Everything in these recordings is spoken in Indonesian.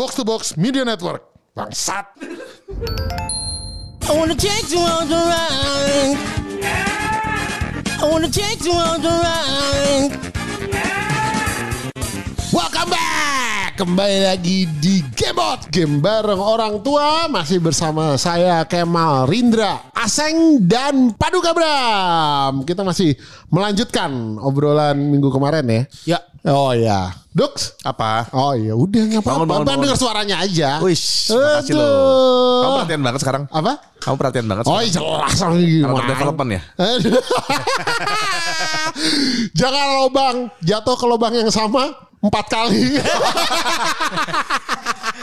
Box to Box Media Network. Bangsat. I wanna take you on the ride. I wanna take you on the ride. Welcome back. Kembali lagi di Gamebot. Game bareng orang tua. Masih bersama saya Kemal Rindra, Aseng, dan Paduka Bram. Kita masih melanjutkan obrolan minggu kemarin ya. Ya. Oh ya. Dux. Apa? Oh ya udah nggak apa-apa. Bangun, bangun, Bang bangun. denger suaranya aja. Wish, makasih. Aduh. Kamu perhatian banget sekarang. Apa? Kamu perhatian banget. Oh sekarang. jelas lagi Anak development ya? Jangan lobang jatuh ke lubang yang sama empat kali.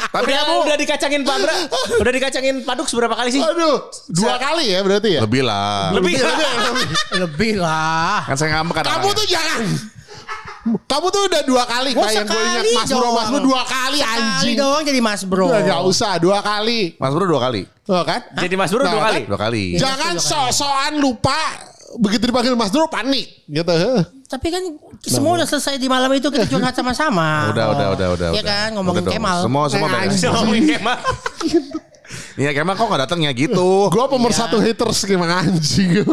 Tapi Udah, kamu udah dikacangin Pak Bra. Udah dikacangin Paduk seberapa kali sih? Aduh, dua kali ya berarti ya. lebih lah. Lebih. Lebih lah. Kan saya ngambek kan. Kamu tuh jangan. Kamu tuh udah dua kali Gua kayak gue ingat Mas Bro. Mas Bro dua kali Sekali anjing. doang jadi mas bro. Udah gak usah dua kali. Mas Bro dua kali. Oh kan? Jadi Mas Bro Nah, dua kan? kali. Dua kali. Jangan sok-sokan lupa begitu dipanggil Mas Bro panik gitu. Tapi kan semua udah selesai di malam itu kita curhat sama-sama. Udah, udah, udah, udah. Iya kan ngomongin Udah. Kemal. Semua, semua Nah, beres. Ngomongin Kemal. Iya Kemal kok gak datang ya gitu. Gue pemersatu haters gimana anjing.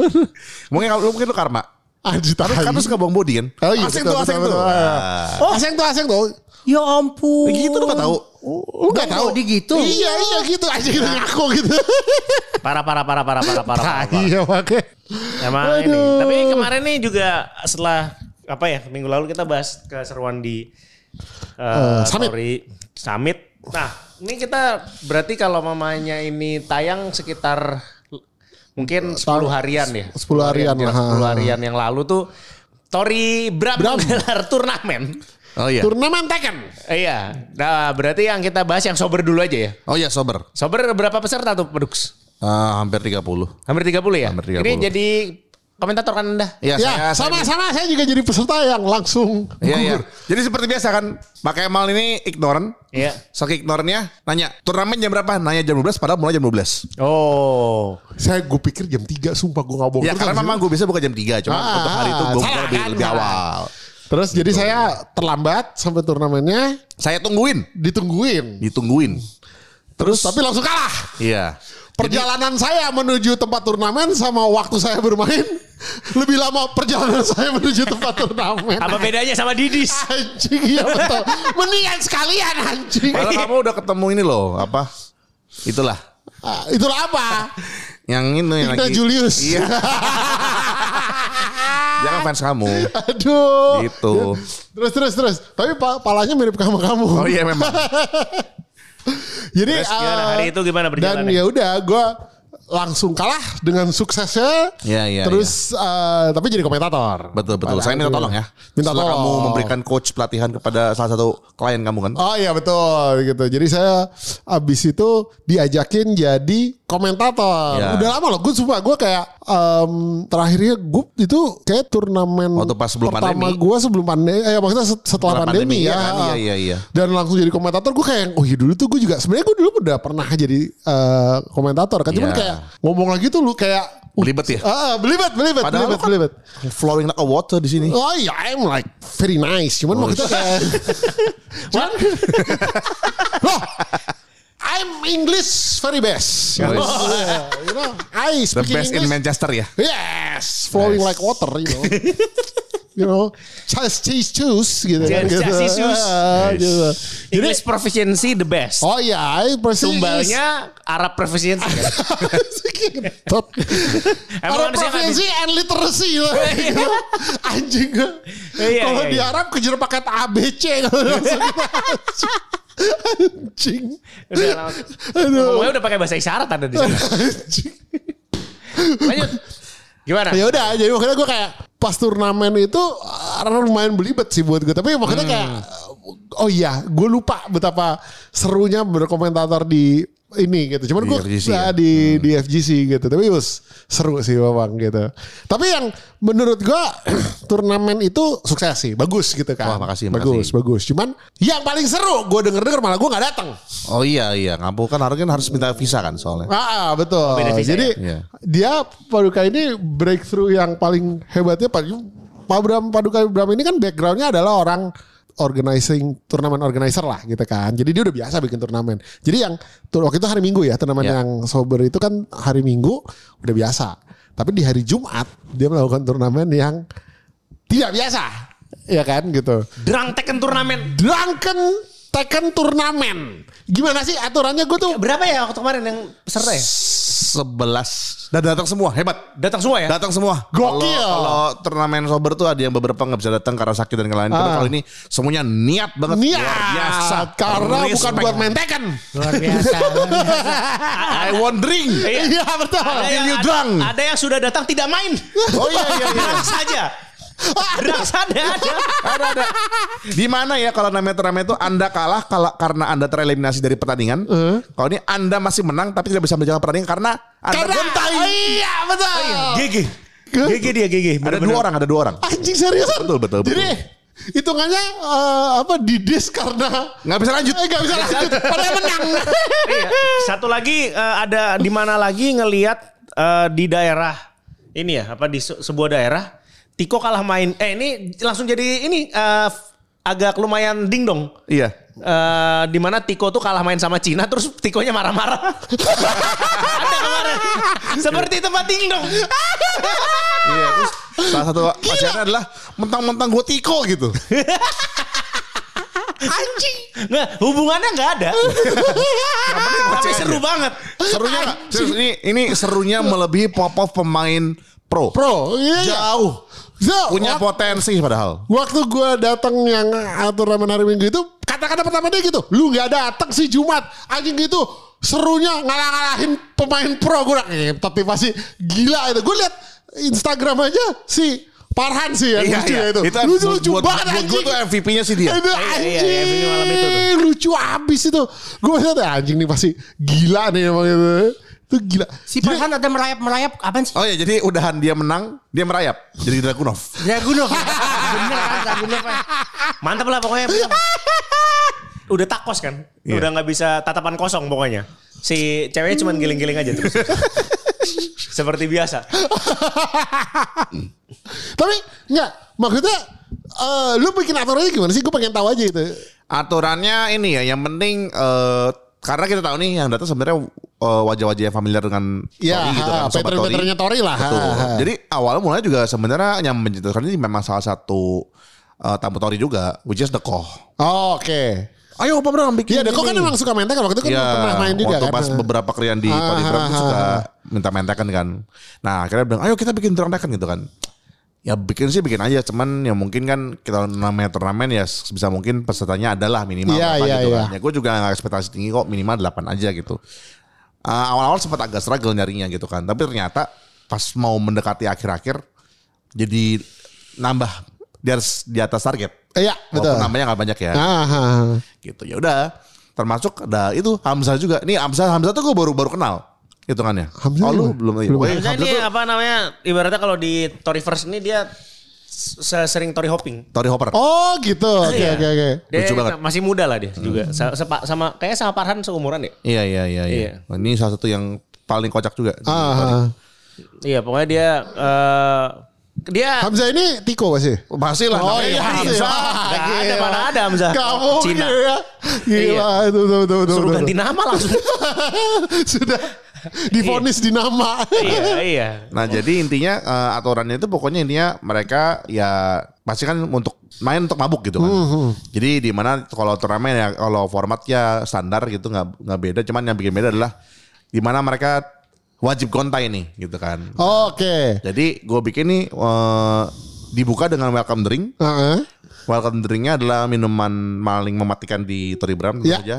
Mungkin lu mungkin lu karma. Anjing Tapi kan lu suka buang body kan? Oh iya, asing tuh, asing tuh. betul. Nah. Oh, aseng tuh, aseng tuh. Ya ampun. Gitu lu gak tahu. Lu gak tahu? Body gitu. Iya, iya gitu aja gitu ngaku gitu. Parah, parah, parah, parah, parah, parah. parah, parah. Iya, pakai. Emang ini. Aduh. Tapi kemarin nih juga setelah apa ya minggu lalu kita bahas keseruan di uh, Summit. Tori Summit. Nah ini kita berarti kalau mamanya ini tayang sekitar mungkin 10 harian ya. 10 harian lah. 10 harian yang lalu tuh Tori Bram, Bram. menggelar turnamen. Oh iya. Turnamen Tekken. Iya. Nah berarti yang kita bahas yang sober dulu aja ya. Oh iya sober. Sober berapa peserta tuh Pedux? Ah, hampir 30. Hampir 30 ya? Hampir 30. Ini jadi komentator kan Anda? Iya, Ya, saya, saya- sama-sama saya juga jadi peserta yang langsung Iya, iya. Jadi seperti biasa kan, Pak Kemal ini ignorant. Iya. Saking ignorannya nanya, turnamen jam berapa? Nanya jam 12 padahal mulai jam 12. Oh. Saya gue pikir jam 3 sumpah gue gak bohong. Ya karena memang gue bisa buka jam 3, cuma Ah, untuk hari itu gue salah lebih, kan, lebih awal. Terus jadi saya terlambat sampai turnamennya Saya tungguin, ditungguin. ditungguin. Terus tapi langsung kalah. Iya. Perjalanan saya menuju tempat turnamen sama waktu saya bermain lebih lama perjalanan saya menuju tempat turnamen. Apa bedanya sama Didis? Anjing iya betul. Mendingan sekalian anjing. Padahal kamu udah ketemu ini loh, apa? Itulah. Ah, itulah apa? Yang ini yang Igna lagi. Julius. Iya. Jangan fans kamu. Aduh. Gitu. Terus terus terus. Tapi pa- palanya mirip kamu kamu. Oh iya memang. Jadi Terus gimana? eh, Hari itu gimana Dan berjalannya? ya udah gue langsung kalah dengan suksesnya. Iya, iya, Terus eh, tapi jadi komentator. Betul betul. Pada Saya minta tolong ya. Minta Setelah tolong. kamu memberikan coach pelatihan kepada salah satu klien kamu kan. Oh iya betul gitu. Jadi saya abis itu diajakin jadi komentator. Ya. Udah lama loh. Gue sumpah gue kayak em, terakhirnya gue itu kayak turnamen Waktu pas sebelum pertama pandemi. gue sebelum pandemi. Eh maksudnya set- setelah, Setelah pandemi, pandemi, ya. iya kan? Iya, iya, iya. Dan langsung jadi komentator gue kayak oh iya dulu tuh gue juga sebenarnya gue dulu udah pernah jadi eh, komentator kan. Cuman Iya. kayak ngomong lagi tuh lu kayak uh, Belibet ya? Ah, belibet, belibet, Padahal belibet, kan belibet. flowing like a water di sini. Oh iya, I'm like very nice. Cuman Oh, maksudnya kayak, cuman, loh, I'm English very best. Oh, Yeah, you know, I The speak best in English. Manchester ya. Yes, flowing Nice. like water, you know. you know, just cheese juice gitu. Just Gitu. cheese juice. Ah, gitu. Jadi, English proficiency the best. oh iya, I persis. Tumbalnya Arab proficiency. kan? Manusia kan provinsi and literacy lah. Gitu. Anjing. Iya, Kalau iya, di iya. Arab kejar pakai ABC. Anjing. Udah. Ngomongnya udah pakai bahasa isyarat ada di sini. Anjing. Lanjut. Gimana? Ya udah, jadi makanya gue kayak pas turnamen itu ah, lumayan belibet sih buat gue. Tapi makanya kayak oh iya, gue lupa betapa serunya berkomentator di ini gitu. Cuman gue ya? di di FGC gitu. Tapi us seru sih memang gitu. Tapi yang menurut gue turnamen itu sukses sih, bagus gitu kan. Wah, makasih, bagus, makasih. bagus. Cuman yang paling seru gue denger denger malah gue nggak datang. Oh iya iya, ngampung kan harus kan harus minta visa kan soalnya. Ah betul. Beda visa Jadi ya? Iya. dia Paduka ini breakthrough yang paling hebatnya paling Pak Bram Paduka Bram ini kan backgroundnya adalah orang organizing turnamen organizer lah gitu kan. Jadi dia udah biasa bikin turnamen. Jadi yang waktu itu hari Minggu ya turnamen Ya. yang sober itu kan hari Minggu udah biasa. Tapi di hari Jumat dia melakukan turnamen yang tidak biasa, ya kan gitu. Drunk Tekken turnamen. Drunken Tekken turnamen. Gimana sih aturannya gue tuh? Berapa ya waktu kemarin yang peserta ya? Sebelas. Dan datang semua, hebat. Datang semua ya? Datang semua. Gokil. Kalau turnamen sober tuh ada yang beberapa nggak bisa datang karena sakit dan lain-lain. Tapi Ah. kalau ini semuanya niat banget. Niat Luar biasa. karena bukan Respect. buat main Tekken. Luar biasa. luar biasa. I want drink. Iya betul. Ada yang, you ada, drunk? ada yang sudah datang tidak main. Oh iya iya iya. Drunk Drunk saja ada. ada ada. Di mana ya kalau namanya turnamen itu Anda kalah kalau karena Anda tereliminasi dari pertandingan. Kalau ini Anda masih menang tapi tidak bisa menjalankan pertandingan karena Anda Karena gontai. Oh, iya betul. GG. GG dia GG. Ada Bener-bener. dua orang, ada dua orang. Anjing seriusan. Betul, betul, betul. Jadi hitungannya eh, apa didis karena Nggak bisa lanjut. Eh, nggak bisa lanjut. Padahal menang. Iya. Satu lagi eh, ada di mana lagi ngelihat eh, di daerah ini ya apa di se- sebuah daerah Tiko kalah main eh ini langsung jadi ini eh, agak lumayan ding dong. Iya. Eh, di mana Tiko tuh kalah main sama Cina terus Tikonya marah-marah. Ada kemarin. Seperti tempat ding dong. Iya, terus salah satu pacarnya adalah mentang-mentang gue tiko gitu. Anjing. Nah, hubungannya nggak ada. Tapi seru banget. Serunya? Serius, ini ini serunya melebihi pop-off pemain pro. Pro, iya. Jauh. So, Punya wak- potensi padahal. waktu gue datang yang turnamen hari Minggu itu kata-kata pertama dia gitu, lu nggak datang sih Jumat, anjing gitu. Serunya ngalah-ngalahin pemain pro gue eh, tapi pasti gila itu. Gue liat Instagram aja si Parhan sih yang lucu ya itu. lucu lucu buat, banget buat gue anjing. tuh MVP-nya sih dia. Iya, anjing, iya, iya, itu tuh. lucu abis itu. Gue masih ada anjing nih pasti gila nih emang itu. Itu gila. Si Farhan ada merayap-merayap apaan sih? Oh ya, jadi udahan dia menang, dia merayap jadi Dragunov. Dragunov. Bener kan Dragunov. Mantap lah pokoknya. Udah takos kan. Iya. Udah nggak bisa tatapan kosong pokoknya. Si ceweknya cuma giling-giling aja terus. Seperti biasa. Tapi enggak, maksudnya eh, lu bikin aturannya gimana sih? Gue pengen tahu aja itu. Aturannya ini ya, yang penting eh, karena kita tahu nih yang datang sebenarnya eh, wajah-wajah yang familiar dengan Ya, Tori gitu kan, sobat Tori. Tori lah. Betul. ha, ha. Jadi awal mulanya juga sebenarnya yang mencetuskan ini memang salah satu eh, tamu Tori juga, which is The Koh. Oh, Oke. Ayo Pak Bram bikin Iya, Deko kan ini. emang suka main Tekken waktu itu kan Iya, pernah main juga waktu kan. pas beberapa krian di Tori Bram suka minta mentekan kan. Nah akhirnya bilang, ayo kita bikin turnamen gitu kan. Ya bikin sih bikin aja, cuman ya mungkin kan kita namanya turnamen ya sebisa mungkin pesertanya adalah minimal berapa iya, gitu iya. kan. Ya gue juga gak ekspektasi tinggi kok minimal 8 aja gitu. Ah, awal-awal sempat agak struggle nyarinya gitu kan. Tapi ternyata pas mau mendekati akhir-akhir jadi nambah di atas, di atas target. Iya, betul. Walaupun namanya gak banyak ya Ah, ah. gitu ya udah termasuk ada itu Hamzah juga nih Hamzah Hamzah tuh gue baru baru kenal hitungannya Hamzah oh lu belum Belum. Oh, iya, Hamzah Hamzah ini tuh apa namanya? Ibaratnya kalau di Toriverse ini dia se- sering Tori hopping. Tori Hopper Oh, gitu. Oke, Iya. oke, oke. Dia Lucu banget. masih muda lah dia juga. Sa- sepa- sama kayak sama Parhan seumuran deh. iya iya iya iya Iya. Nah, ini salah satu yang paling kocak juga Ah, ah. Iya, pokoknya dia eh dia Hamzah ini Tiko pasti. pasti lah Oh iya, Hamzah. Nggak ada mana ada Hamzah. Gak mungkin Cina. ya. Gila, itu, itu, itu, itu, Suruh ganti nama langsung. Sudah difonis di nama. iya, iya. nah jadi intinya eh, aturannya itu pokoknya intinya mereka ya pasti kan untuk main untuk mabuk gitu kan jadi di mana kalau turnamen ya kalau formatnya standar gitu nggak nggak beda cuman yang bikin beda adalah di mana mereka wajib kontai nih gitu kan Oke. Jadi gue bikin nih eh, dibuka dengan welcome drink. Heeh. Welcome drinknya adalah minuman paling mematikan di Tori Bram tentu Ya. saja.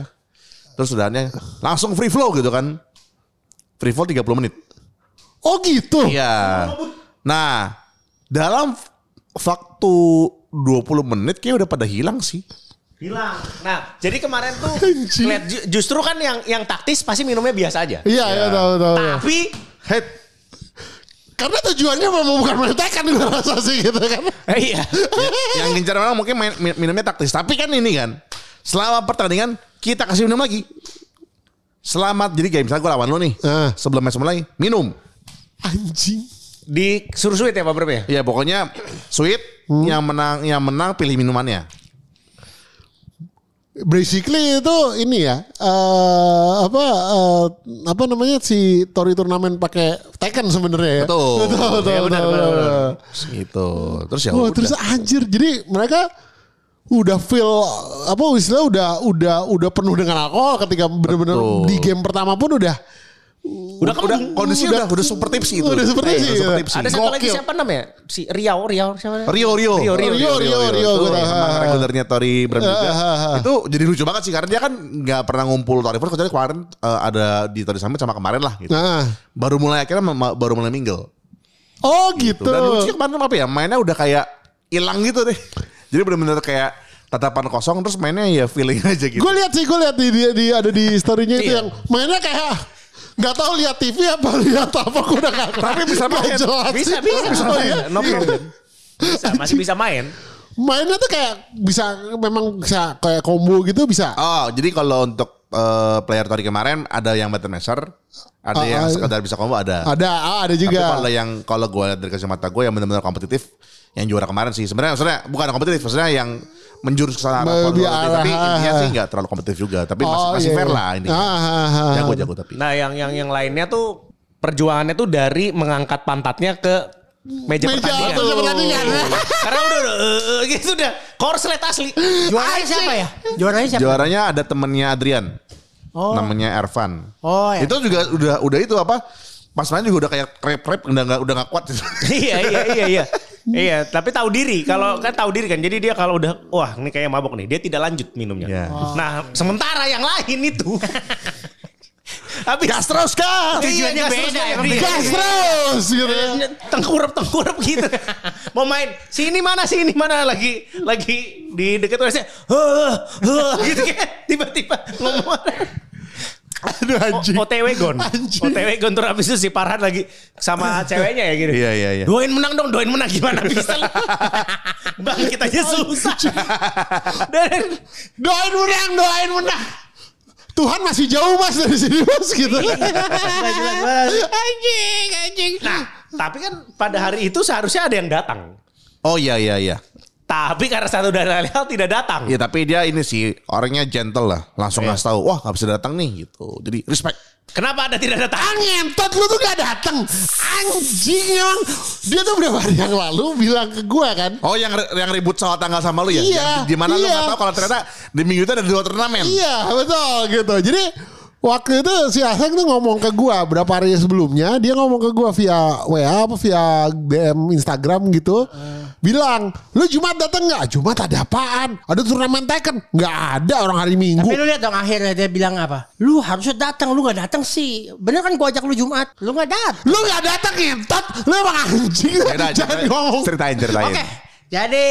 Terus udahnya langsung free flow gitu kan. Free flow 30 menit. Oh gitu. Iya. Nah, dalam waktu 20 menit kayak udah pada hilang sih. Hilang. Nah, jadi kemarin tuh lihat ju- justru kan yang yang taktis pasti minumnya biasa aja. Iya, iya, tahu, tahu. tahu. Tapi Head. Karena tujuannya memang bukan main Tekken gue rasa sih gitu kan. eh, iya. yang gencar orang mungkin main, min- minumnya taktis. Tapi kan ini kan. Selama pertandingan kita kasih minum lagi. Selamat. Jadi kayak misalnya gue lawan lo nih. Ah. Sebelum match mulai. Minum. Anjing. Di suruh sweet ya Pak Bram ya? Ya pokoknya sweet yang menang yang menang pilih minumannya. basically itu ini ya eh apa eh, apa namanya si Tori turnamen pakai Tekken sebenarnya ya. Betul. betul, betul, Iya, betul, benar, betul. benar. Gitu. Terus ya Wah, udah. terus anjir. Jadi mereka udah feel apa istilah udah udah udah penuh dengan alkohol ketika benar-benar di game pertama pun udah Udah udah kondisinya udah udah super tipsy itu. Udah super Udah super iya. tipsy. Ada satu lagi siapa namanya? Si Riau, Riau siapa? Rio Rio Rio, Rio, Rio, Rio, Rio, regulernya Tori Bram juga. Itu jadi lucu banget sih karena dia kan nggak pernah ngumpul Tori First kecuali kemarin eh, ada di Tori Summit sama kemarin lah gitu. Baru mulai akhirnya baru mulai mingle. Oh gitu. Dan lucunya kemarin apa ya mainnya udah kayak hilang gitu deh. Jadi benar-benar kayak tatapan kosong terus mainnya ya feeling aja gitu. Gue lihat sih, gue lihat di, di, di ada di storynya itu Iya. yang mainnya kayak nggak tahu lihat TV apa lihat apa gue udah nggak Tapi bisa main. jelas. Bisa, bisa, Oh, bisa iya. main. No problem. Bisa, masih bisa main. Mainnya tuh kayak bisa memang bisa kayak combo gitu bisa. Oh, jadi kalau untuk eh, player Tori kemarin ada yang battle measure, ada Ah, yang ah, sekedar bisa combo ada. Ada, ah, ada Tapi juga. kalau yang kalau gue lihat dari kacamata gue yang benar-benar kompetitif, yang juara kemarin sih sebenarnya maksudnya bukan kompetitif, maksudnya yang menjurus ke sana tapi intinya sih nggak terlalu kompetitif juga, tapi masih, Oh, masih iya, fair iya. lah ini. Ah. Jago-jago tapi. Nah, yang yang yang lainnya tuh perjuangannya tuh dari mengangkat pantatnya ke meja, Meja pertandingan. meja pertandingan. Karena udah, udah eh, gitu udah korslet asli. Juaranya siapa ya? Juaranya siapa? Juaranya ada temennya Adrian, Oh. namanya Ervan. Oh ya. Itu juga udah udah itu apa? Pas main juga udah kayak rap-rap udah nggak udah nggak kuat. iya iya iya iya. Iya, tapi tahu diri. Kalau kan tahu diri kan. Jadi dia kalau udah wah ini kayak mabok nih, dia tidak lanjut minumnya. Iya. Nah, sementara yang lain itu Habis Gas terus gas. Tujuannya gas beda, emang iya. beda. Gas terus gitu. Eh, tengkurap tengkurap gitu mau main sini mana sini mana lagi lagi di dekat WC huh, huh, gitu kan tiba-tiba ngomong Aduh anjing. O- OTW gon Anjing. OTW gon terus habis itu si Farhan lagi sama ceweknya ya gitu Iya iya iya. doain menang dong doain menang gimana bisa lu bang kita aja susah Dan- Doain menang, doain menang. Tuhan masih jauh mas dari sini mas gitu. anjing, anjing. nah tapi kan pada hari itu seharusnya ada yang datang Oh iya iya iya. Tapi karena satu dari hal tidak datang Iya tapi dia ini sih orangnya gentle lah, langsung Iya. ngasih tahu, wah nggak bisa datang nih gitu. Jadi respect. kenapa ada tidak datang Ngentot lu tuh gak datang. Anjing emang. Dia tuh beberapa hari yang lalu bilang ke gua kan. Oh yang yang ribut soal tanggal sama lu ya? Iya, Yang di mana lu iya. nggak tahu kalau ternyata di minggu itu ada dua turnamen. Iya betul gitu. Jadi waktu itu si Aseng tuh ngomong ke gua berapa hari sebelumnya dia ngomong ke gua via WA apa via DM Instagram gitu. Bilang, lu Jumat datang nggak? Jumat ada apaan? Ada turnamen Tekken? Nggak ada orang hari Minggu. Tapi lu lihat dong akhirnya dia bilang apa? Lu harusnya datang, lu gak datang sih. Bener kan gua ajak lu Jumat, lu gak datang. Lu nggak datang ngentot. Lu emang anjing. Jangan ceritain- ngomong. Ceritain ceritain. Oke, jadi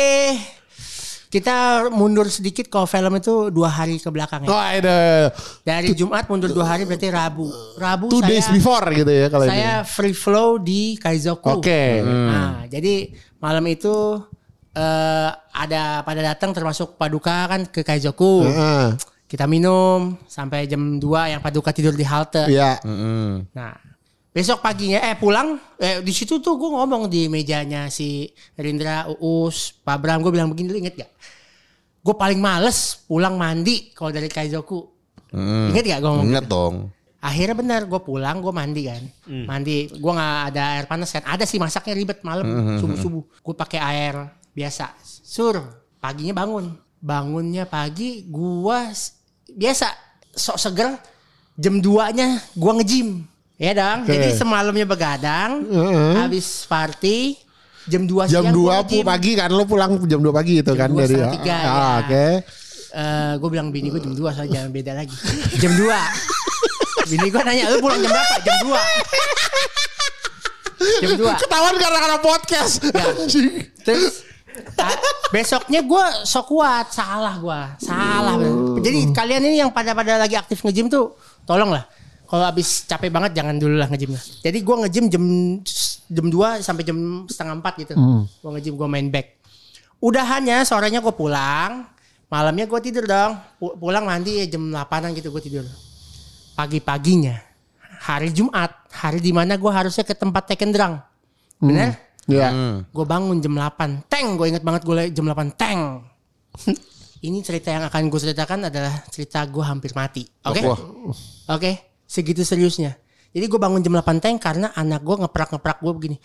kita mundur sedikit kalau film itu dua hari ke belakang ya. Oh, ada Dari Jumat mundur dua hari berarti Rabu. Rabu two saya days before gitu ya kalau ini. saya free flow di Kaizoku. Oke. Nah, jadi malam itu eh, ada pada datang termasuk Paduka kan ke Kaizoku. Heeh. Kita minum sampai jam 2 yang Paduka tidur di halte. Iya. Nah, besok paginya eh pulang eh di situ tuh gue ngomong di mejanya si Rindra, Uus, Pak Bram gue bilang begini lu inget gak? Gue paling males pulang mandi kalau dari Kaizoku. Ingat gak gue ngomong? Ingat dong. Akhirnya benar gue pulang gue mandi kan. Mandi, gue nggak ada air panas kan. Ada sih masaknya ribet malam subuh-subuh. Gue pakai air biasa. Sur, paginya bangun. Bangunnya pagi gue biasa sok seger jam 2-nya gue nge-gym. Ya dong. Oke. Jadi semalamnya begadang, habis party jam 2 Jam siang 2 pu nge-gym. pagi kan lu pulang jam 2 pagi itu kan dua dari Ah, ya. oke. gue bilang bini gue jam 2 soalnya jangan beda lagi. Jam 2. bini gue nanya lu pulang jam berapa? Jam 2. Jam 2. Ketahuan karena karena podcast. Ya. Terus ta- besoknya gue sok kuat, salah gue, salah. bener. Jadi kalian ini yang pada pada lagi aktif nge-gym tuh, tolong lah. Kalau habis capek banget jangan dulu lah nge-gymnya. Jadi gue nge-gym jam jam 2 sampai jam setengah 4 gitu. Gue nge-gym, gue main back. Udahannya sorenya gue pulang, malamnya gue tidur dong. Pu- Pulang mandi jam 8an gitu gue tidur. Pagi-paginya hari Jumat, hari di mana gue harusnya ke tempat Tekken Drang. Bener? Iya. Gue bangun jam 8. Teng, gue inget banget gue jam 8. Teng. Ini cerita yang akan gue ceritakan adalah cerita gue hampir mati. Oke? Wah. Oke? Segitu seriusnya. Jadi gue bangun jam 8 tank karena anak gue ngeprak-ngeprak gue begini.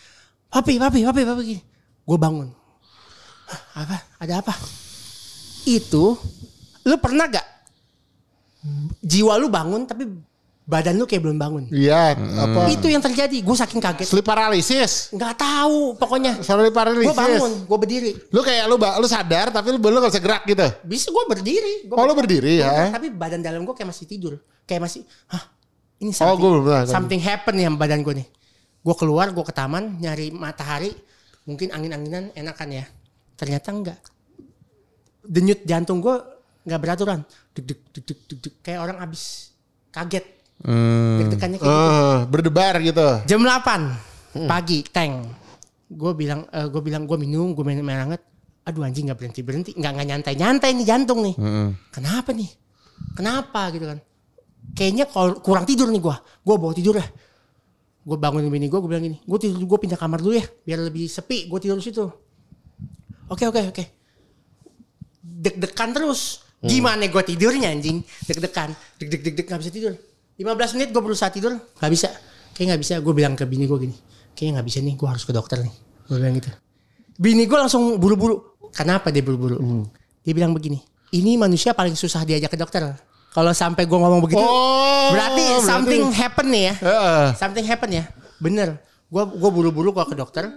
Papi, papi, papi, papi gini. Gue bangun. "Hah, Apa? Ada apa? Itu, lu pernah gak jiwa lu bangun tapi badan lu kayak belum bangun? Iya, apa? Itu yang terjadi. Gue saking kaget. Sleep paralysis. Nggak tahu pokoknya. Sleep paralysis. Gue bangun, gue berdiri. Lu kayak lu lu sadar tapi lu belum gak bisa gerak gitu. Bisa gue berdiri. Gua Oh, lu berdiri ya? Tapi badan dalam gue kayak masih tidur. Kayak masih, hah ini Oh, something, belum pernah. something happen nih sama badan gue nih. Gue keluar, gue ke taman, nyari matahari. Mungkin angin-anginan enakan ya. Ternyata enggak. Denyut jantung gue nggak beraturan. Deg deg deg deg deg deg. Kayak orang abis kaget. Deg-degannya kayak gitu. Ah, berdebar gitu. Jam 8 pagi tank. Gue bilang gue bilang gue minum, gue minum air hangat. Aduh anjing nggak berhenti berhenti, nggak nggak nyantai nyantai nih jantung nih. Kenapa nih? Kenapa gitu kan? Kayaknya kalau kurang tidur nih gue, gue bawa tidur ya. Gue bangunin bini gue, gue bilang gini, gue tidur, gue pindah kamar dulu ya, biar lebih sepi. Gue tidur di situ. Oke oke oke. Deg-degan terus. Gimana gue tidurnya anjing? Deg-degan, deg deg deg deg nggak bisa tidur. 15 menit gue berusaha tidur, nggak bisa. Kayak nggak bisa. Gue bilang ke bini gue gini, kayaknya nggak bisa nih. Gue harus ke dokter nih. Gue bilang gitu. Bini gue langsung buru-buru. Kenapa dia buru-buru? Dia bilang begini, ini manusia paling susah diajak ke dokter. Kalau sampai gue ngomong begitu, Oh, berarti berarti- something happen nih ya. Heeh. Something happen ya. Bener. Gue gua buru-buru gua ke dokter.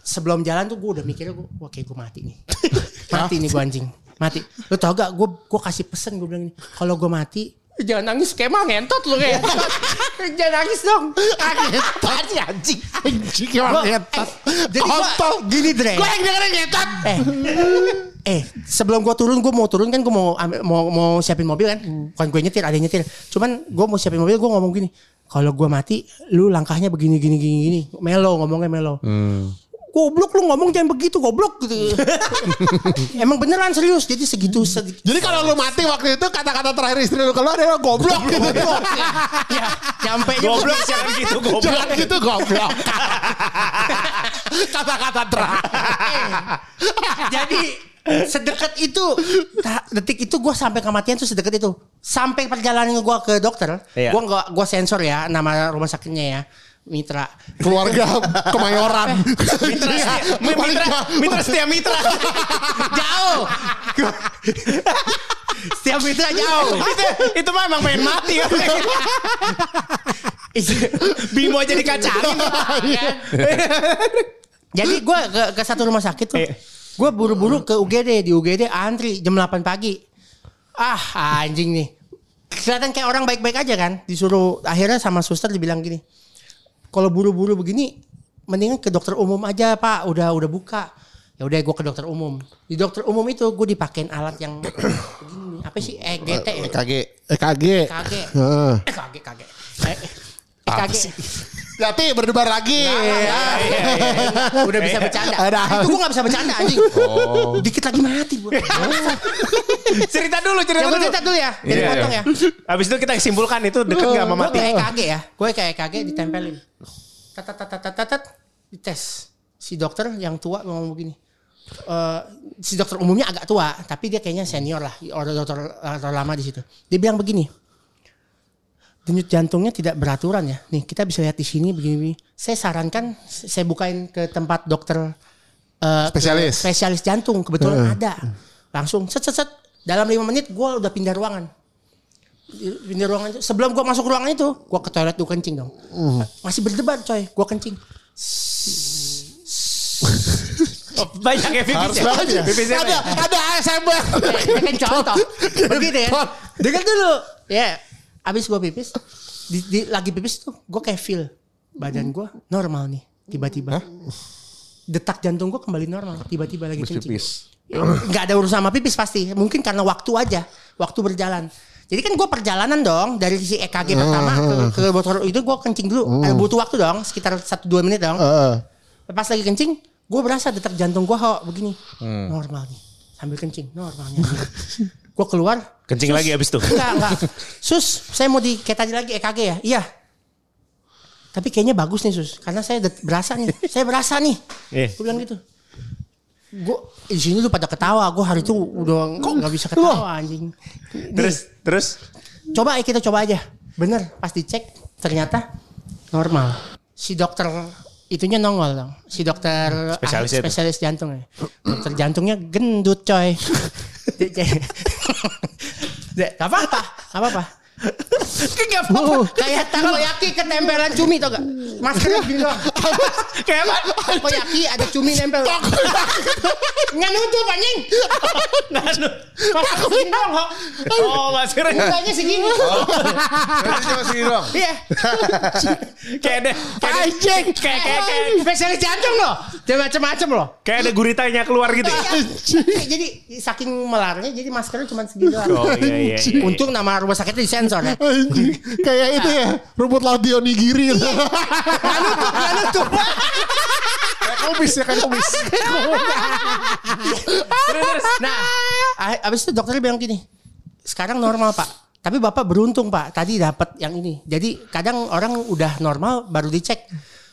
Sebelum jalan tuh gue udah mikirnya gue, wah kayak gue mati nih. mati nih gue anjing. Mati. Lo tau gak gue gua kasih pesen gue bilang ini. Kalau gue mati, jangan nangis kayak mah ngentot lo kayak. jangan nangis dong. Apaan sih anjing? Anjing ngetot. eh, jadi gua Kontol. gini Dre. Gue yang dengerin ngetot. Eh, eh sebelum gue turun gue mau turun kan gue mau ambil- mau mau siapin mobil kan. Bukan gue nyetir, ada yang nyetir. Cuman gue mau siapin mobil gue ngomong gini. Kalau gue mati, lu langkahnya begini gini gini gini. Melo ngomongnya melo. Goblok lu ngomong jangan begitu goblok gitu. Emang beneran serius. Jadi segitu segi- Jadi kalau lu mati waktu itu kata-kata terakhir istri lu keluar adalah goblok gitu. ya, nyampe Goblok jangan gitu goblok. Jangan gitu goblok. Kata-kata terakhir. Jadi sedekat itu detik itu gue sampai kematian tuh sedekat itu sampai perjalanan gue ke dokter Iya. gue nggak gue sensor ya nama rumah sakitnya ya Mitra Keluarga kemayoran. Mitra setia, mitra, mitra setia mitra. jauh setiap mitra jauh itu, itu mah emang pengen mati. Bimo aja dikacangin. jadi gue ke, ke satu rumah sakit tuh Iya. Gue buru-buru ke UGD di UGD antri jam 8 pagi. Ah anjing nih. Kelihatan kayak orang baik-baik aja kan disuruh akhirnya sama suster dibilang gini kalau buru-buru begini mendingan ke dokter umum aja pak. Udah udah buka. Ya udah gue ke dokter umum. Di dokter umum itu gue dipakein alat yang begini. Apa sih? EGT ya? EKG. EKG. EKG Heeh. EKG EKG EKG Yati berdebar lagi. udah bisa bercanda. Ada. itu gue gak bisa bercanda anjing. Dikit lagi mati gue cerita dulu, cerita yang dulu. cerita dulu ya. Jadi Iya, potong iya. ya. Habis itu kita simpulkan itu deket gak sama gue mati. kayak EKG ya. Gue kayak EKG ditempelin. Tat tat tat tat tat tat dites. Si dokter yang tua ngomong begini. Eh, si dokter umumnya agak tua tapi dia kayaknya senior lah. Orang dokter, dokter lama di situ. Dia bilang begini denyut jantungnya tidak beraturan ya. Nih kita bisa lihat di sini begini, begini. saya sarankan saya bukain ke tempat dokter eh, Spesialis. ke spesialis. jantung. Kebetulan ada. Langsung set set set. Dalam lima menit gue udah pindah ruangan. Pindah ruangan itu. Sebelum gua masuk ruangan itu gua ke toilet tuh kencing dong. Masih berdebar coy. Gua kencing. Oh, banyak ya pipis Harus ya. banget. Pipisnya Ada banyak. ada ASMR. ini kan contoh. Begitu ya. Dengar dulu. Ya abis gua pipis di, di- lagi pipis tuh gua kayak feel badan gua normal nih tiba-tiba. Detak jantung gua kembali normal tiba-tiba lagi kencing. pipis. nggak ada urusan sama pipis pasti mungkin karena waktu aja waktu berjalan. Jadi kan gue perjalanan dong dari si EKG pertama ke, ke motor itu gue kencing dulu. Eh, butuh waktu dong sekitar satu dua menit dong. Heeh. pas lagi kencing gue berasa detak jantung gue kok begini. Normal nih sambil kencing normalnya gue keluar Kencing lagi abis itu. enggak enggak sus saya mau di kayak tadi lagi EKG ya iya tapi kayaknya bagus nih sus karena saya berasa nih saya berasa nih Iya. gue bilang gitu gue di sini tuh pada ketawa. Gue hari itu udah nggak bisa ketawa anjing. Terus terus Coba ya kita coba aja. Bener, pas dicek ternyata normal. Si dokter itunya nongol dong. Si dokter Spesialis ah, spesialis jantung ya. Dokter jantungnya gendut coy. Gak apa-apa, apa-apa. Gak apa-apa. Kayak takoyaki ketempelan cumi tau gak? Maskernya gini doang. kayak apa? Takoyaki ada cumi nempel. Nggak nutup anjing. Nanu. Masker segini doang kok. Oh maskernya Mukanya segini. Berarti cuma sini doang. Iya. kayak ada kayak ada, Anjing. kayak kayak kayak, Spesialis jantung loh. Dia macem-macem loh. kayak ada guritanya keluar gitu. ya? jadi saking melarnya jadi maskernya cuma segini doang. Oh iya iya. iya. Untung nama rumah sakitnya disensor ya. Anjing. Kayak itu ya, rumput laut di onigiri. Gak nutup, gak nutup. Kayak kumis ya kayak kumis. Nah, a- abis itu dokternya bilang gini, sekarang normal pak. Tapi bapak beruntung pak, tadi dapat yang ini. Jadi kadang orang udah normal baru dicek.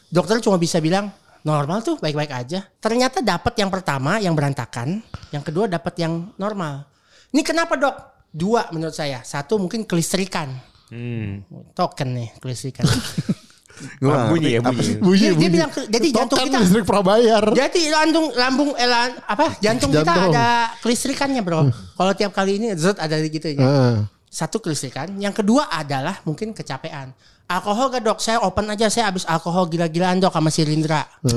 Dokter cuma bisa bilang normal tuh baik-baik aja. Ternyata dapat yang pertama yang berantakan, yang kedua dapat yang normal. Ini kenapa dok? Dua menurut saya. Satu mungkin kelistrikan. Hmm. Token nih kelistrikan. Gua bunyi ya bunyi. sih? bunyi, Dia- dia bunyi. bilang ke- jadi jantung Token kita- listrik prabayar. Jadi lambung lambung eh, lan- apa jantung, kita Jantung. ada kelistrikannya bro. Kalau tiap kali ini zet ada gitu ya. Ah. Satu kelistrikan. Yang kedua adalah mungkin kecapean. Alkohol gak dok? Saya open aja. Saya habis alkohol gila-gilaan dok sama si Rindra. Oh,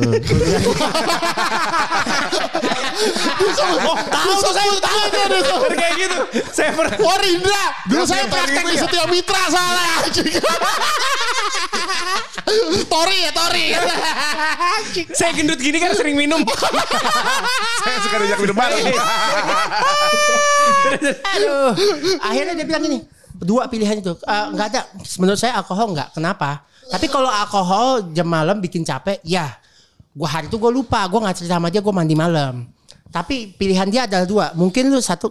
tahu tuh saya tahu tuh. kayak gitu. Saya pernah. Oh Rindra, dulu saya praktek itu di ya? Setia Mitra soalnya. Tori ya Tori. Saya gendut gini kan sering minum. Saya suka diajak minum bareng. Aduh. Akhirnya dia bilang gini. Dua pilihan itu. Eh, nggak ada. Menurut saya alkohol nggak. Kenapa? Tapi kalau alkohol jam malam bikin capek, ya. Gua hari itu gue lupa. Gue nggak cerita sama dia. Gue mandi malam. Tapi pilihan dia adalah dua. Mungkin lu satu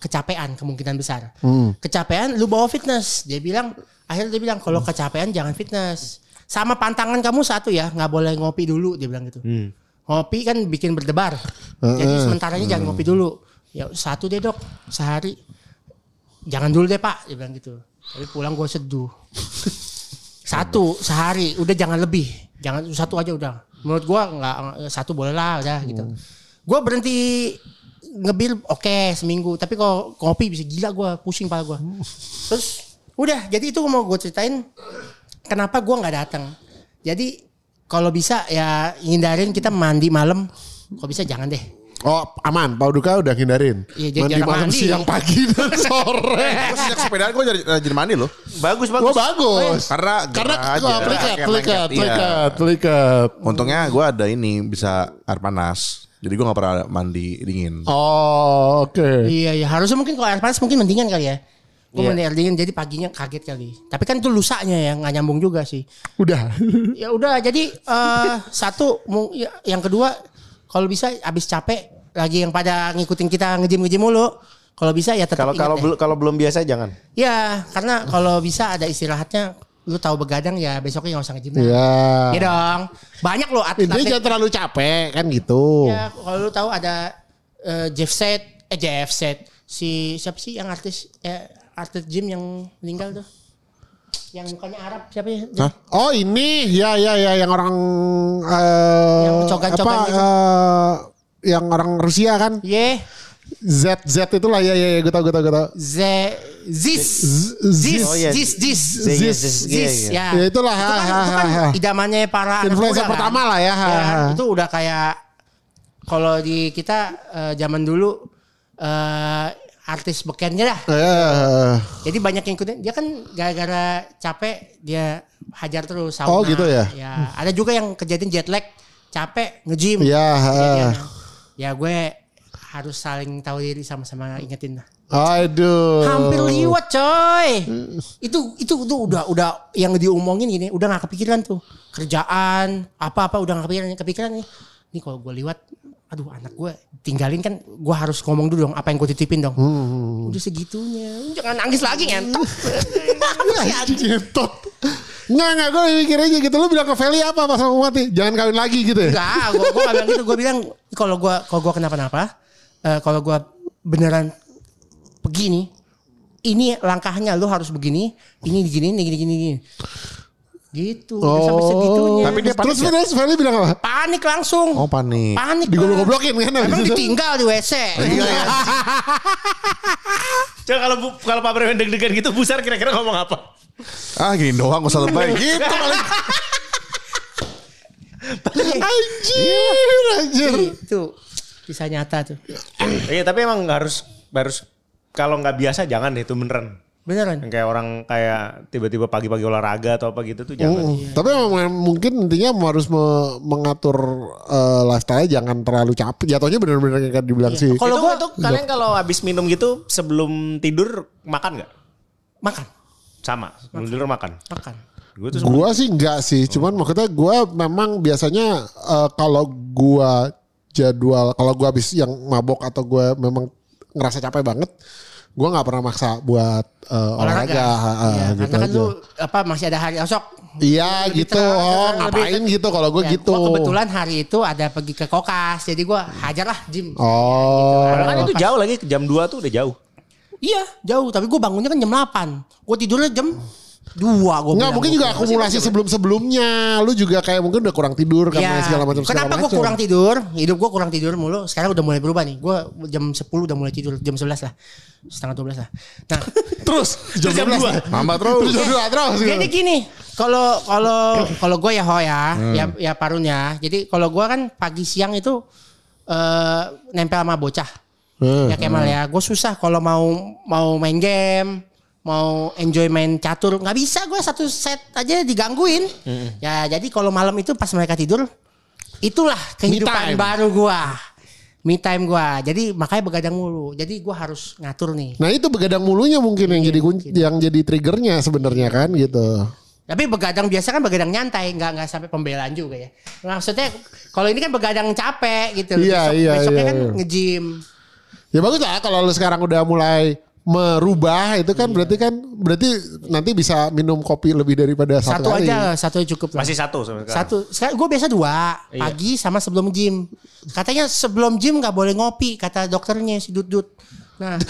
kecapean kemungkinan besar. Kecapean lu bawa fitness. Dia bilang. Akhirnya dia bilang kalau kecapean jangan fitness. Sama pantangan kamu satu ya. nggak boleh ngopi dulu. Dia bilang gitu. Ngopi kan bikin berdebar. Jadi sementaranya jangan ngopi dulu. Ya satu deh dok. Sehari jangan dulu deh pak dia bilang gitu tapi pulang gue seduh satu sehari udah jangan lebih jangan satu aja udah menurut gue nggak satu boleh lah udah gitu gue berhenti ngebil oke seminggu tapi kalau kopi bisa gila gue pusing pala gue terus udah jadi itu mau gue ceritain kenapa gue nggak datang jadi kalau bisa ya hindarin kita mandi malam kalau bisa jangan deh Oh aman, Pak Duka udah hindarin. Iya, jadi mandi malam, mandi. siang, pagi, dan sore. Gue sejak sepedaan gue jadi rajin mandi loh. Bagus Oh bagus. bagus. Karena Karena oh, pelikat, Lengket, pelikat, lengket, iya. pelikat, pelikat. Untungnya gue ada ini bisa air panas. Jadi gue gak pernah mandi dingin. Oh oke. Iya iya harusnya mungkin kalau air panas mungkin mendingan kali ya. Gue Iya. mandi air dingin jadi paginya kaget kali. Tapi kan itu lusanya ya nggak nyambung juga sih. Udah. Ya udah jadi eh, satu ya, yang kedua kalau bisa abis capek lagi yang pada ngikutin kita ngejim ngejim mulu. Kalau bisa ya tetap Kalau kalau belum kalau belum biasa jangan. Ya karena kalau bisa ada istirahatnya. Lu tahu begadang ya besoknya nggak usah ngejim. dah. Iya. Iya dong. Banyak loh atlet. Intinya jangan terlalu capek kan gitu. Ya, kalau lu tahu ada eh, Jeff Set, eh Jeff Set, si siapa sih yang artis eh, artis gym yang meninggal tuh? Yang mukanya Arab siapa ya? Hah? Oh ini ya ya ya yang orang eh Yang cogan-cogan apa gitu. eh, yang orang Rusia kan Ye, Z Z itulah ya ya, ya gue tau gue tau gue tau. Ze, Zis, Z- Zis, Oh, iya. Zis, Zis, Zis, Zis, Zis, Zis, iya, ya. Ya, itulah, Itu kan, ha, itu kan idamannya para Influencer muda kan. pertama lah ya, ha, Ya, ha. Itu udah kayak kalau di kita eh, zaman dulu eh, artis bekennya dah. Eh, Jadi banyak yang ikutin. Dia kan gara-gara capek dia hajar terus sauna. Oh, gitu ya? Ya, ada juga yang kejadian jet lag, capek nge-gym. Iya, Kejadiannya. Ya gue harus saling tahu diri sama-sama ingetin lah. aduh. Hampir liwat coy. Itu itu itu udah udah yang diomongin gini, udah nggak kepikiran tuh. Kerjaan, apa-apa udah nggak kepikiran, kepikiran nih. Ini kalau gue liwat, aduh anak gue tinggalin kan gue harus ngomong dulu dong apa yang gue titipin dong. Udah segitunya. Jangan nangis lagi ngentot. Ngentot. Enggak, enggak, gue mikir aja gitu. Lu bilang ke Feli apa pas mau mati? Jangan kawin lagi gitu ya? Enggak, gue gak bilang gitu. Gue bilang kalau gue kalau gue kenapa-napa, eh, kalau gue beneran begini, ini langkahnya lu harus begini, ini gini, ini gini, gini, gini. Gitu. udah sampai segitunya. Tapi dia Terus panik terus Feli bilang apa? panik langsung. Oh panik. Panik. Digoblok-goblokin kan Emang ditinggal di WC. Iya, iya. Coba kalau kalau Pak Bremen deg-degan gitu Busar kira-kira ngomong apa? Ah gini doang gak usah lebay gitu paling. Anjir, anjir. Itu bisa nyata tuh. Iya tapi emang harus harus kalau nggak biasa jangan deh itu beneran. Beneran. Yang kayak orang kayak tiba-tiba pagi-pagi olahraga atau apa gitu tuh jangan. Mm. Tapi memang mungkin intinya harus me- mengatur eh, lifestyle jangan terlalu capek. Jatuhnya benar-benar kayak dibilang sih. Kalau gua- itu kalian kalau habis minum gitu sebelum tidur makan nggak? Makan. Sama sebelum tidur makan. Makan. Gue tuh Gua sih enggak sih, cuman maksudnya gua memang biasanya eh, kalau gua jadwal kalau gua habis yang mabok atau gua memang ngerasa capek banget, gua nggak pernah maksa buat eh, olahraga, ha, Iya, gitu karena kan aja. lu apa masih ada hari esok. Iya gitu, terang, oh lebih- ngapain gitu kalau gue Ya, gitu. Gua kebetulan hari itu ada pergi ke kokas, jadi gua hajar lah gym. Oh, Padahal kan itu jauh lagi jam 2 tuh udah jauh. Iya, jauh. Tapi gua bangunnya kan jam 8. Gua tidurnya jam 2 gua Enggak mungkin juga akumulasi sebelum-sebelumnya. Lu juga kayak mungkin udah kurang tidur karena Iya. segala macam Kenapa gue kurang tidur? Hidup gue kurang tidur mulu. Sekarang udah mulai berubah nih. Gue jam 10 udah mulai tidur. Jam 11 lah. Setengah 12 lah. Nah, Terus jam, jam 12 dua. lah. Nambah terus. Terus jam dua terus. gitu. jadi gini. Kalau kalau kalau gue ya ho ya, Hmm. ya ya parun ya. Jadi kalau gue kan pagi siang itu eh nempel sama bocah. Hmm. Ya Kemal ya. Gue susah kalau mau mau main game, mau enjoy main catur nggak bisa gue satu set aja digangguin. Hmm. Ya jadi kalau malam itu pas mereka tidur, itulah kehidupan baru gue. Me time gue. Jadi makanya begadang mulu. Jadi gue harus ngatur nih. Nah itu begadang mulunya mungkin yang jadi kunci, yang jadi triggernya sebenarnya kan gitu. Tapi begadang biasa kan begadang nyantai, nggak nggak sampai pembelaan juga ya. Maksudnya kalau ini kan begadang capek gitu. loh. Iya, Besok, iya, besoknya iya, kan iya. nge-gym. Ya bagus lah kalau lu sekarang udah mulai merubah itu kan berarti kan berarti nanti bisa minum kopi lebih daripada satu, Satu kali. aja, satu cukup lah. Masih satu sekarang. Satu. Sekarang gue biasa dua, Iya. pagi sama sebelum gym. Katanya sebelum gym nggak boleh ngopi, kata dokternya si Dut-Dut. Nah,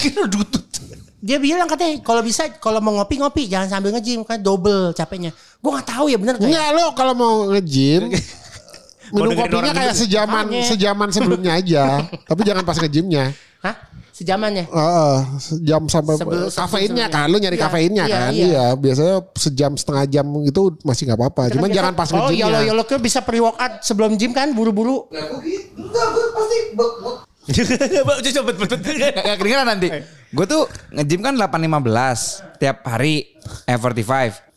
dia bilang katanya kalau bisa kalau mau ngopi ngopi jangan sambil nge-gym kan double capeknya. Gue nggak tahu ya bener nggak ya? Enggak lo kalau mau nge-gym minum kopinya kayak sejaman sejaman sebelumnya aja. Tapi jangan pas nge-gymnya. Hah? Sejamannya? Heeh, sejam sampai kafeinnya sebelum- kan lu nyari Iya, kafeinnya iya, kan iya. iya biasanya sejam setengah jam itu masih nggak apa-apa cuman Biasa- jangan pas Oh, nge-gymnya yolo yolo ke bisa pre workout sebelum gym kan buru-buru. Coba betul Gak kedengeran nanti. Gue tuh nge-gym kan 8.15 tiap hari F45.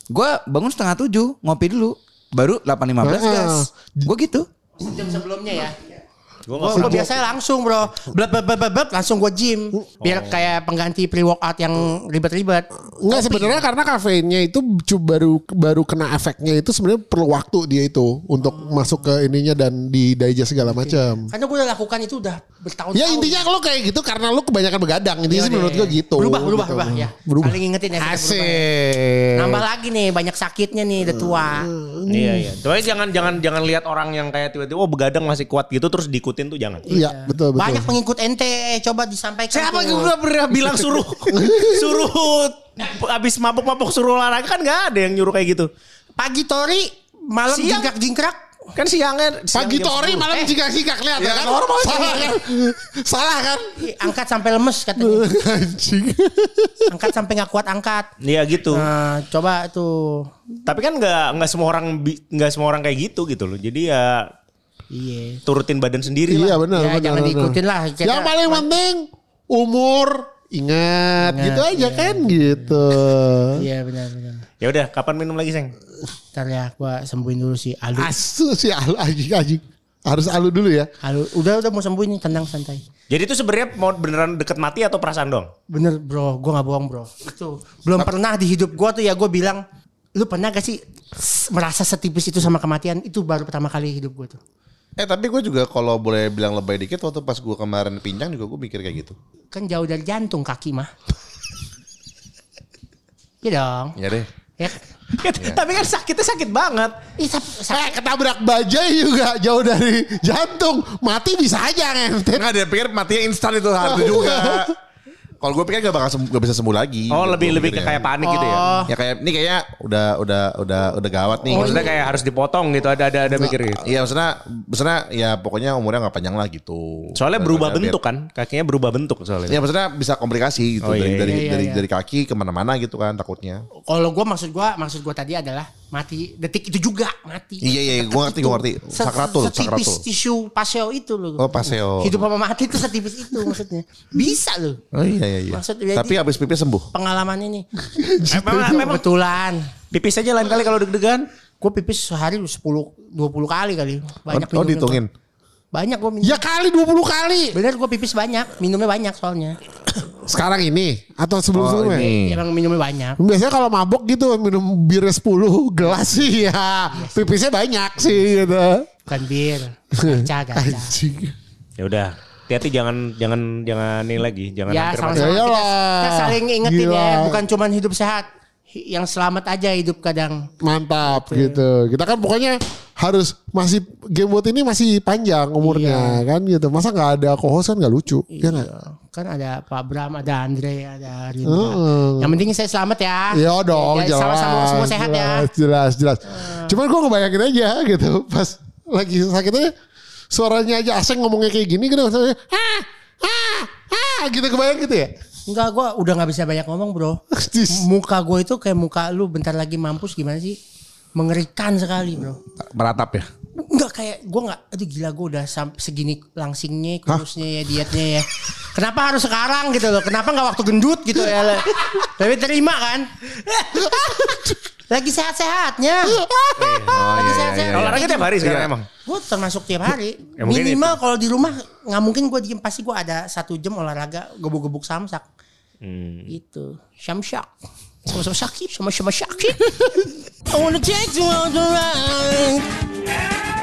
Gue bangun setengah tujuh ngopi dulu. Baru 8.15 gas. Gue gitu. Jam sebelumnya ya. Gue Gue gue biasanya langsung bro, blab blab blab blab, blab, langsung gue gym, biar kayak pengganti pre workout yang ribet-ribet. Enggak sebenarnya karena kafeinnya itu baru baru kena efeknya itu sebenarnya perlu waktu dia itu untuk masuk ke ininya dan di digest segala macam. Karena gue udah lakukan itu udah bertahun-tahun. Ya intinya lo kayak gitu karena lo kebanyakan begadang. Intinya sih Iya, menurut iya. gue gitu. Berubah, berubah, gitu. berubah ya. Berubah. Saling ingetin ya. ya. Asik. Nambah lagi nih banyak sakitnya nih udah tua. Iya iya. Tapi jangan jangan jangan lihat orang yang kayak tiba-tiba oh begadang masih kuat gitu terus diikutin tuh jangan. Iya betul betul. Banyak pengikut ente coba disampaikan. Siapa udah pernah bilang suruh suruh abis mabuk-mabuk suruh olahraga kan nggak ada yang nyuruh kayak gitu. Pagi tori, malam Siang. jingkrak-jingkrak. Kan siangnya siang Pagi tori 10. malam Eh. jika jika lihat Ya, kan normal. Salah kan? Salah kan? Angkat sampai lemes katanya. Anjing. Angkat sampai nggak kuat angkat. Iya gitu. Nah, coba tuh. Tapi kan nggak nggak semua orang nggak semua orang kayak gitu gitu loh. Jadi ya Iya. turutin badan sendiri Iya lah. benar Ya, benar. jangan benar. diikutin lah. Kita- Yang paling penting umur ingat gitu aja kan gitu. Iya benar benar. Ya udah, kapan minum lagi, Seng? Ntar ya gua sembuhin dulu si Alu. Asu si alu anjing anjing. Harus alu dulu ya. Alu udah udah mau sembuhin tenang santai. Jadi itu sebenarnya mau beneran deket mati atau perasaan dong? Bener bro, gua nggak bohong bro. Itu belum pernah di hidup gua tuh ya gua bilang, lu pernah gak sih merasa setipis itu sama kematian? Itu baru pertama kali hidup gua tuh. Eh tapi gue juga kalau boleh bilang lebay dikit waktu pas gue kemarin pincang juga gue mikir kayak gitu. Kan jauh dari jantung kaki mah. Iya dong. Ya deh. Ya. Tapi kan sakitnya sakit banget. Ih, tapi Eh sakit. ketabrak bajai juga jauh dari jantung. Mati bisa aja ngentet. Enggak dia pikir matinya instan itu hal itu juga. Kalau gue pikir gak bakal gak bisa sembuh lagi. Oh, gitu lebih lebih ke mikirnya. kayak panik gitu ya. Oh. Ya kayak ini kayaknya udah udah udah udah gawat nih. Maksudnya kayak harus dipotong gitu ada ada ada mikir gitu. Iya maksudnya maksudnya ya pokoknya umurnya nggak panjang lah gitu. Soalnya berubah Biar- bentuk kan, kakinya berubah bentuk soalnya. Ya maksudnya bisa komplikasi gitu Oh, iya, dari iya, dari iya, dari iya. dari kaki ke mana-mana gitu kan takutnya. Kalau gue maksud gue maksud gue tadi adalah mati detik itu juga mati. Iya iya gue ngerti gue ngerti. Sakratul setipis sakratul. tisu paseo itu loh. Oh, paseo. Hidup sama mati itu setipis itu maksudnya. Bisa loh. Oh iya iya iya. Maksudnya Tapi abis pipi sembuh. Pengalaman ini. memang, memang Kebetulan. pipis aja lain kali kalau deg-degan. Gue pipis sehari 10 20 kali kali. Banyak oh minumnya dihitungin. Banyak gue minum. Ya kali 20 kali. Bener gue pipis banyak. Minumnya banyak soalnya. Sekarang ini atau sebelum-sebelumnya? Oh, ini. Emang minumnya banyak. Biasanya kalau mabok gitu minum bir 10 gelas sih ya. Pipisnya banyak sih gitu. Bukan bir. Gaca, gaca. Anjing. Ya udah, hati-hati jangan jangan jangan ini lagi, jangan Ya hampir sama-sama mati. Ya kita, kita saling ingetin Gila. ya. Bukan cuman hidup sehat. Yang selamat aja hidup kadang. Mantap gitu. Kita kan pokoknya harus masih game buat ini masih panjang umurnya kan gitu. Masa nggak ada co-host kan nggak lucu. Iya nggak? Kan ada Pak Bram, ada Andre, ada Rindra. Heeh. Yang penting saya selamat ya. Iya dong, Ya, jelas. Sama-sama semua sehat ya. jelas, Jelas, jelas. Cuman gue ngebayangin aja gitu. Pas lagi sakitnya suaranya aja asing ngomongnya kayak gini gitu. Ah, ah, ah, gitu kebayang gitu ya. Enggak, gue udah nggak bisa banyak ngomong bro. Muka gue itu kayak muka lu bentar lagi mampus gimana sih? Mengerikan sekali bro. Meratap ya. Enggak kayak gue nggak, aduh gila gue udah segini langsingnya, kurusnya ya, dietnya ya. Kenapa harus sekarang gitu loh? Kenapa nggak waktu gendut gitu ya? Tapi terima kan? Lagi sehat-sehatnya. Lagi sehat-sehat. Olahraga tiap hari sekarang Iya. emang. Gue termasuk tiap hari. Ya, Minimal kalau di rumah nggak mungkin gue diem pasti gue ada satu jam olahraga gebuk-gebuk samsak. Itu samsak. Sama-sama sakit, sama-sama sakit. I wanna take you on the ride.